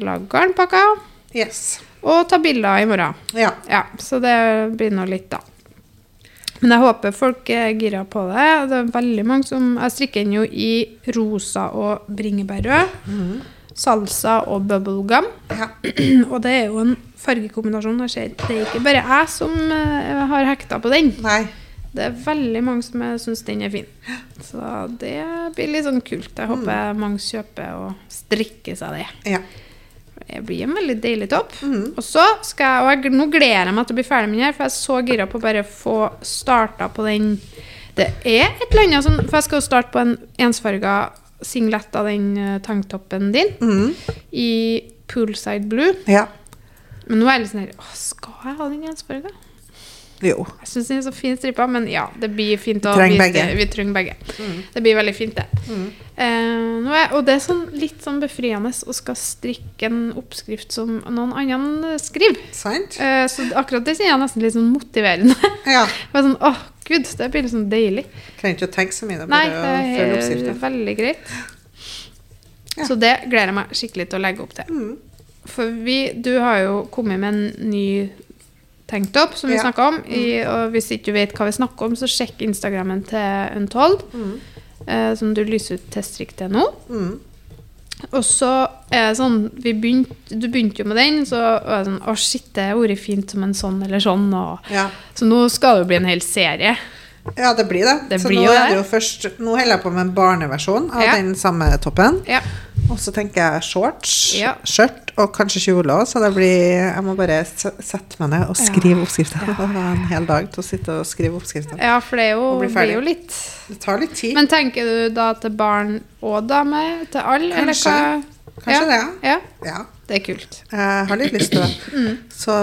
Lage garnpakker. Yes. Og ta bilder i morgen. Ja. Ja, så det blir nå litt, da. Men jeg håper folk er gira på det. Det er veldig mange som Jeg strikker den jo i rosa og bringebærrød. Salsa og bubblegum. ja. Og det er jo en fargekombinasjon. Det er ikke bare jeg som eh, har hekta på den. Nei. Det er veldig mange som syns den er fin. Så det blir litt sånn kult. Jeg håper mange kjøper og strikker seg det. Ja. Det blir en veldig deilig topp. Og så skal jeg, og jeg, nå gleder jeg meg til å bli ferdig med den her, for jeg er så gira på å bare få starta på den. Det er et eller annet sånn, for jeg skal jo starte på en ensfarga singlet av den eh, tanktoppen din Mm. i poolside blue. ja. Men nå er jeg litt sånn her, skal jeg ha den ensfarga? Jo. Jeg syns den er så fin stripa, men ja, det blir fint å Trenger det. Vi trenger begge. Det blir veldig fint, det. Eh, nå er, og det er sånn, litt sånn befriende å skal strikke en oppskrift som noen andre skriver. Sant? Eh, så akkurat det sier jeg nesten litt sånn motiverende. Ja. Sånn, åh, gud, det blir liksom deilig. Trenger ikke å tenke så mye. Det er Nei, bare det er oppskriften. veldig greit. Ja. Så det gleder jeg meg skikkelig til å legge opp til. Mm. For vi, du har jo kommet med en ny tanktopp, som vi Ja. Mm. snakka om. I, og hvis ikke du vet hva vi snakker om, så sjekk Instagrammen til Untold, eh, som du lyser ut teststrikk til nå. Mm. Og så er det sånn vi begynte, Du begynte jo med den, så var det sånn Å, shit, det har vært fint som en sånn eller sånn. Og, Ja. så nå skal det jo bli en hel serie. ja, det blir det. Det så blir nå er det jo først Nå holder jeg på med en barneversjon av Ja. den samme toppen. Ja. Og så tenker jeg shorts, Ja. skjørt og kanskje kjole òg, så det blir Jeg må bare sette meg ned og skrive ja. Og ha en hel dag til å sitte og skrive oppskrifta. ja, for det er jo, blir jo litt Det tar litt tid. Men tenker du da til barn og dame? Til alle? eller Kanskje. Kanskje ja. Ja, ja. det er kult. Jeg har litt lyst til det. Mm. Så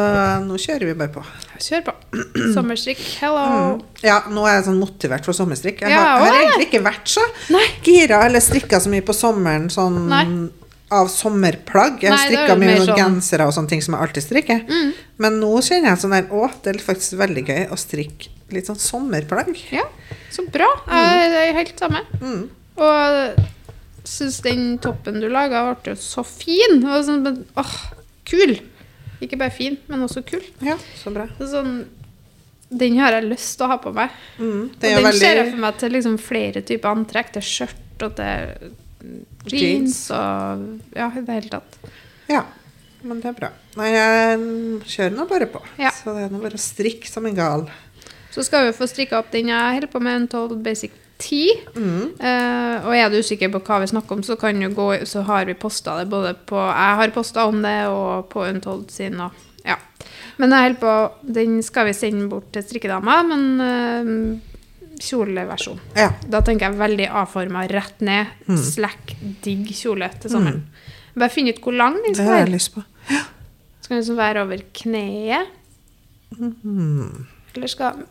nå kjører vi bare på. Kjør på. Sommerstrikk, hello. Ja, nå er jeg sånn motivert for sommerstrikk. Jeg Ja, har, jeg har egentlig ikke vært så Nei. gira eller strikka så mye på sommeren sånn Nei. av sommerplagg. Jeg strikka mye sånn- Mm. gensere og sånne ting som jeg alltid strikker. Men nå kjenner jeg sånn der Å, det er faktisk veldig gøy å strikke litt sånn sommerplagg. Ja, så bra. Jeg jeg er helt samme. Mm. Og syns den toppen du laga, ble jo så fin. Det var sånn, men, åh, kul. Ikke bare fin, men også kul. Ja, så bra. Sånn, den har jeg lyst til å ha på meg. Mm. Og den ser jeg for meg til liksom flere typer antrekk. Til skjørt og til jeans og Ja, i det hele tatt. Ja, men det er bra. Nei, jeg kjører nå bare på. Ja. Så det er nå bare å strikke som en gal. Så skal vi få strikka opp den jeg holder på med, en Told Basic 10. Mm. Uh, og er du usikker på hva vi snakker om, så, kan du gå, så har vi posta det både på Jeg har posta om det, og på Untold sin. Og, ja. Men jeg holder på, den skal vi sende bort til strikkedama, men uh, kjoleversjon. Ja. Da tenker jeg veldig A-forma, rett ned, Mm. slack, digg kjole til sommeren. Bare finne ut hvor lang den Det skal har jeg være. lyst på. Skal den liksom være over kneet? Mm. Eller skal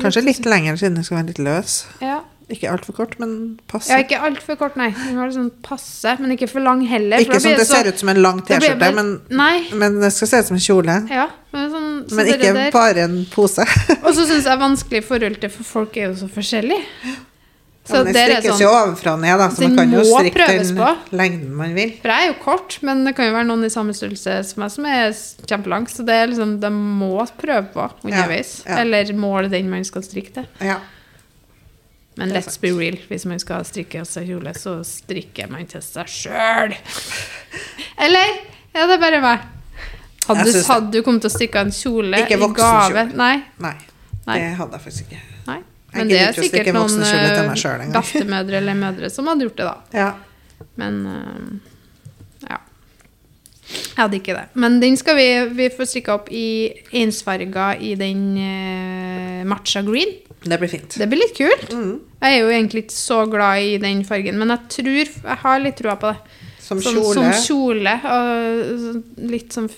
Kanskje litt lenger siden den skal være litt løs. Ja. Ikke altfor kort, men passe. Ja, ikke altfor kort, nei. Den var liksom passe, men ikke for lang heller. for Ikke sånn at det så- ser ut som en lang T-skjorte, men, men det skal se ut som en kjole. Ja, men, sånn, så Men ikke der- bare en pose. Og så syns jeg vanskelig forhold til, for folk er jo så forskjellige. Så Ja, men det strikkes sånn jo ovenfra og ned, da, så man kan jo strikke den på. lengden man vil. For jeg er jo kort, men det kan jo være noen i samme størrelse som meg som er kjempelang. Så det er liksom, de må prøve på underveis. Ja, ja. Eller måle den man skal strikke til. Ja. Men let's sant. be real, hvis man skal strikke seg kjole, så strikker man til seg sjøl. Eller? Ja, det er bare meg. Hadde du, hadde du kommet til å strikke en kjole Ikke i gave? Nei. Nei, Nei. det hadde jeg faktisk ikke. nei. Men det er sikkert noen til eh, bestemødre eller mødre som hadde gjort det, da. Ja. Men eh, ja. Jeg hadde ikke det. Men den skal vi, vi få strikka opp i ensfarga i den uh, matcha green. Det blir fint. Det blir litt kult. Mm. Jeg er jo egentlig ikke så glad i den fargen, men jeg tror jeg har litt trua på det. Som Sånn, kjole. Som kjole. Og litt sånn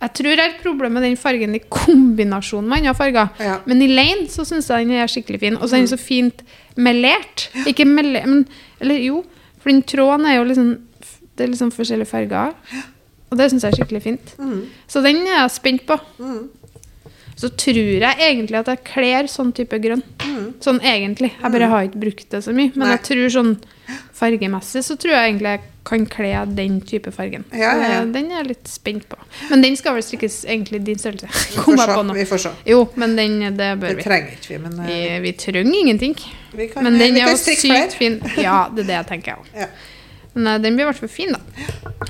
Jeg tror jeg har et problem med den fargen i kombinasjon med andre farger. Ja. Men i lane så syns jeg den er skikkelig fin. Og så er den så fint melert. Ikke melert, men Eller jo, for den tråden er jo liksom Det er liksom forskjellige farger. Og det syns jeg er skikkelig fint. Mm. Så den er jeg spent på. Mm. Så tror jeg egentlig at jeg kler sånn type grønn. Mm. Sånn egentlig. Jeg bare har ikke brukt det så mye. Men Nei. jeg tror sånn fargemessig så tror jeg egentlig jeg kan kle den type fargen. Ja, ja, ja. Den er jeg litt spent på. Men den skal vel strikkes egentlig din størrelse. Vi får se. Vi får se. Jo, men den, det bør Det vi. trenger ikke vi, men Vi, eh, vi trenger ingenting. vi kan, Men den vi er jo sykt flere. fin. Ja, det er det jeg tenker jeg òg. Ja, Men eh, den blir i hvert fall fin, da.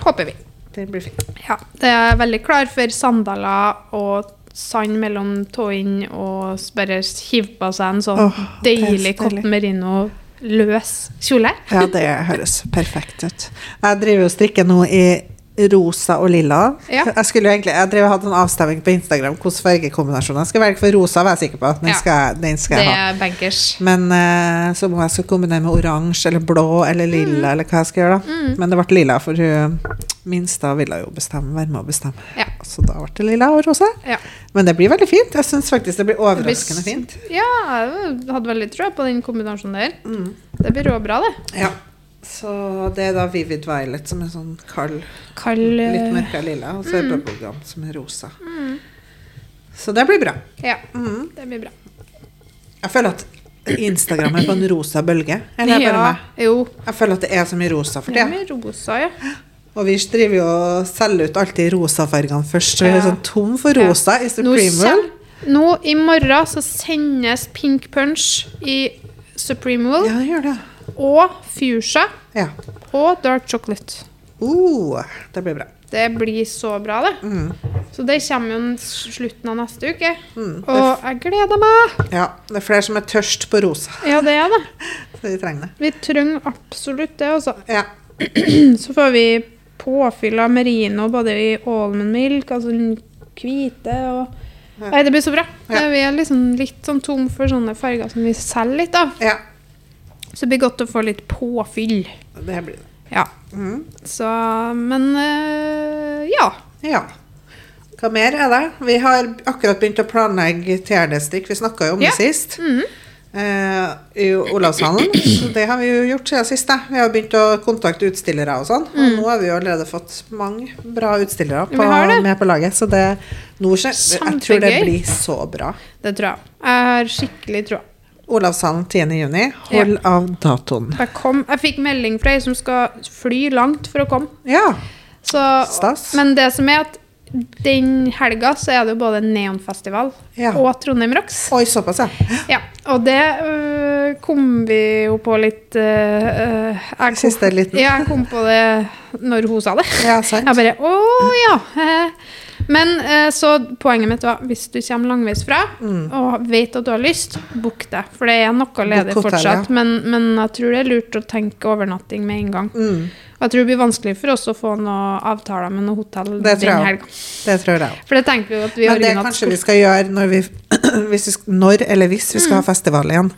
Håper vi. det blir fin. Ja, det er veldig klar for sandaler og sand mellom tåene og bare hive på seg en sånn det så deilig kopp merino løs kjole. Ja, det høres perfekt ut. Jeg driver og strikker nå i rosa og lilla. Ja. Jeg skulle jo egentlig, jeg drev og hadde en avstemning på Instagram hvilken fargekombinasjon jeg skal velge, for rosa var jeg sikker på. Den Ja. skal, den skal Det jeg ha. er bankers. Men uh, så må jeg skal kombinere med oransje eller blå eller lilla, eller hva jeg skal gjøre. da. Men det ble lilla, for hun minsta ville jo bestemme, være med å bestemme. Ja. Så da ble det lilla og rosa. Ja. Men det blir veldig fint. Jeg syns faktisk det blir Det blir overraskende fint. Ja, jeg hadde veldig trua på den kombinasjonen der. Mm. Det blir råbra, det. Ja. Så det er da Vivid Violet som er sånn kald, Kald litt mørka lilla, og så er det Bubblegum som er rosa. Så det blir bra. Ja, Mm. det blir bra. Jeg føler at Instagram er på en rosa bølge. Eller er det bare Ja, meg? jo. Jeg føler at det er så mye rosa for Det er tida. mye rosa, ja. Og vi driver jo og selger ut alltid rosafargene først. Så vi er sånn tom for rosa i Supreme Wool. nå i morgen så sendes Pink Punch i Supreme Wool Ja, det gjør det. og Fuchsia Ja. og Dark Chocolate. Uh, det blir bra. Det blir så bra, det. Mm. Så det kommer jo slutten av neste uke. Mm. Og jeg gleder meg! ja, det er flere som er tørst på rosa. Ja, det er det. Så vi trenger det. Vi trenger absolutt det, altså. Ja. Så får vi påfyll av merino både i almond milk, altså hvite og Nei, det blir så bra. Ja. Vi er liksom litt sånn tom for sånne farger som vi selger litt av. ja. Så det blir godt å få litt påfyll. Det blir det. Ja. Mm. Så Men øh, ja. Ja. Hva mer er det? Vi har akkurat begynt å planlegge TRD-strikk. Vi snakka jo om Ja. det sist. Mm I Olavshallen. Så det har vi jo gjort siden sist. Vi har begynt å kontakte utstillere og sånn. Og nå har vi jo allerede fått mange bra utstillere på, Mm. Med på laget. Så det nå, skjer. jeg tror det blir så bra. Det tror jeg. Jeg har skikkelig troa. Olavshallen 10. juni. Hold av datoen. Jeg, kom- jeg fikk melding fra ei som skal fly langt for å komme. Ja. Så, Stas. men det som er at den helga så er det jo både Neonfestival Ja. og Trondheim Rocks. Oi, såpass, ja. Ja, og det øh, kom vi jo på litt øh, øh, kom, Siste liten. Ja, jeg kom på det når hun sa det. Ja, sant. Jeg bare Å ja. Men øh, så poenget mitt var hvis du kommer langveisfra Mm. og vet at du har lyst, book det. For det er noe ledig fortsatt. Men, men jeg tror det er lurt å tenke overnatting med en gang. Mm, Og jeg tror det blir vanskelig for oss å få noen avtaler med noe hotell Det tror den helga. det tror jeg. For det tenker vi jo at vi Men det er kanskje vi skal gjøre når, vi, hvis vi, når eller hvis vi skal ha festival igjen.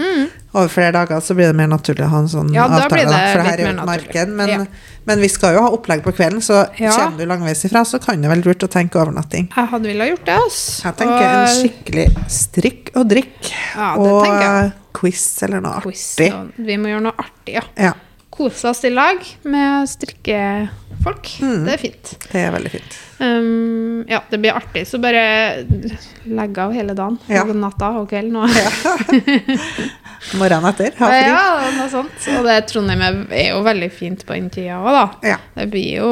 Over flere dager så blir det mer naturlig å ha en sånn Mm. Ja, da avtale. det for det her er jo et marked. Men, Ja. men vi skal jo ha opplegg på kvelden, så Ja. kommer du langveis ifra, så kan det vel lurt å tenke overnatting. Jeg hadde villet gjort det, ass. Jeg tenker en skikkelig strikk og drikk. Ja, det og quiz eller noe quiz. artig. og Vi må gjøre noe artig, ja. Ja, Kose oss i lag med strikkefolk. Mm. Det er fint. det er veldig fint. Um, ja, det blir artig. Så bare legg av hele dagen. Ja. Og natta og kvelden. Og, Morgenen etter, ha fri. ja, noe sånt. Og det Trondheim er, jo veldig fint på den tida òg, da. Ja. Det blir jo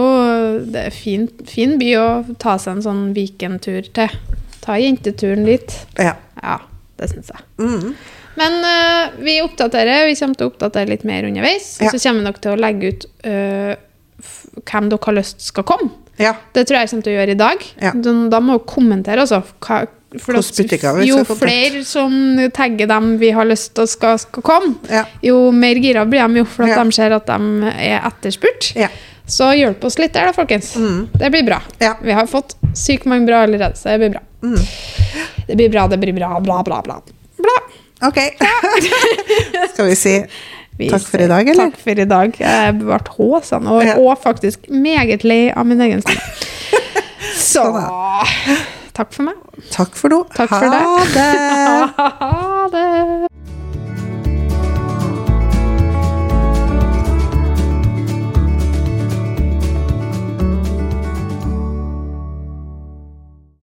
Det er fin, fin by å ta seg en sånn weekendtur til. Ta jenteturen dit. Ja. Ja, det syns jeg. Mm. Men uh, vi oppdaterer. Vi kommer til å oppdatere litt mer underveis. Ja. Og så kommer vi nok til å legge ut uh, hvem dere har lyst skal komme. ja. Det tror jeg kommer til å gjøre i dag. Ja. Da, må dere kommentere, altså. Hva, for at jo flere som tagger dem vi har lyst til skal, skal komme, Ja. jo mer gira blir de jo, for at de ser at de er etterspurt. Ja. Så hjelp oss litt der, da, folkens. Mm. Det blir bra. Vi har fått sykt mange bra allerede, så det blir bra. Mm. Det blir bra, det blir bra, bla, bla, bla. bla. Ok. Skal vi si Takk for i dag, eller? Takk for i dag. Jeg ble håsen, og, Ja. og faktisk meget lei av min egen stemme. Så Sånn takk for meg. takk for nå. Takk for ha det!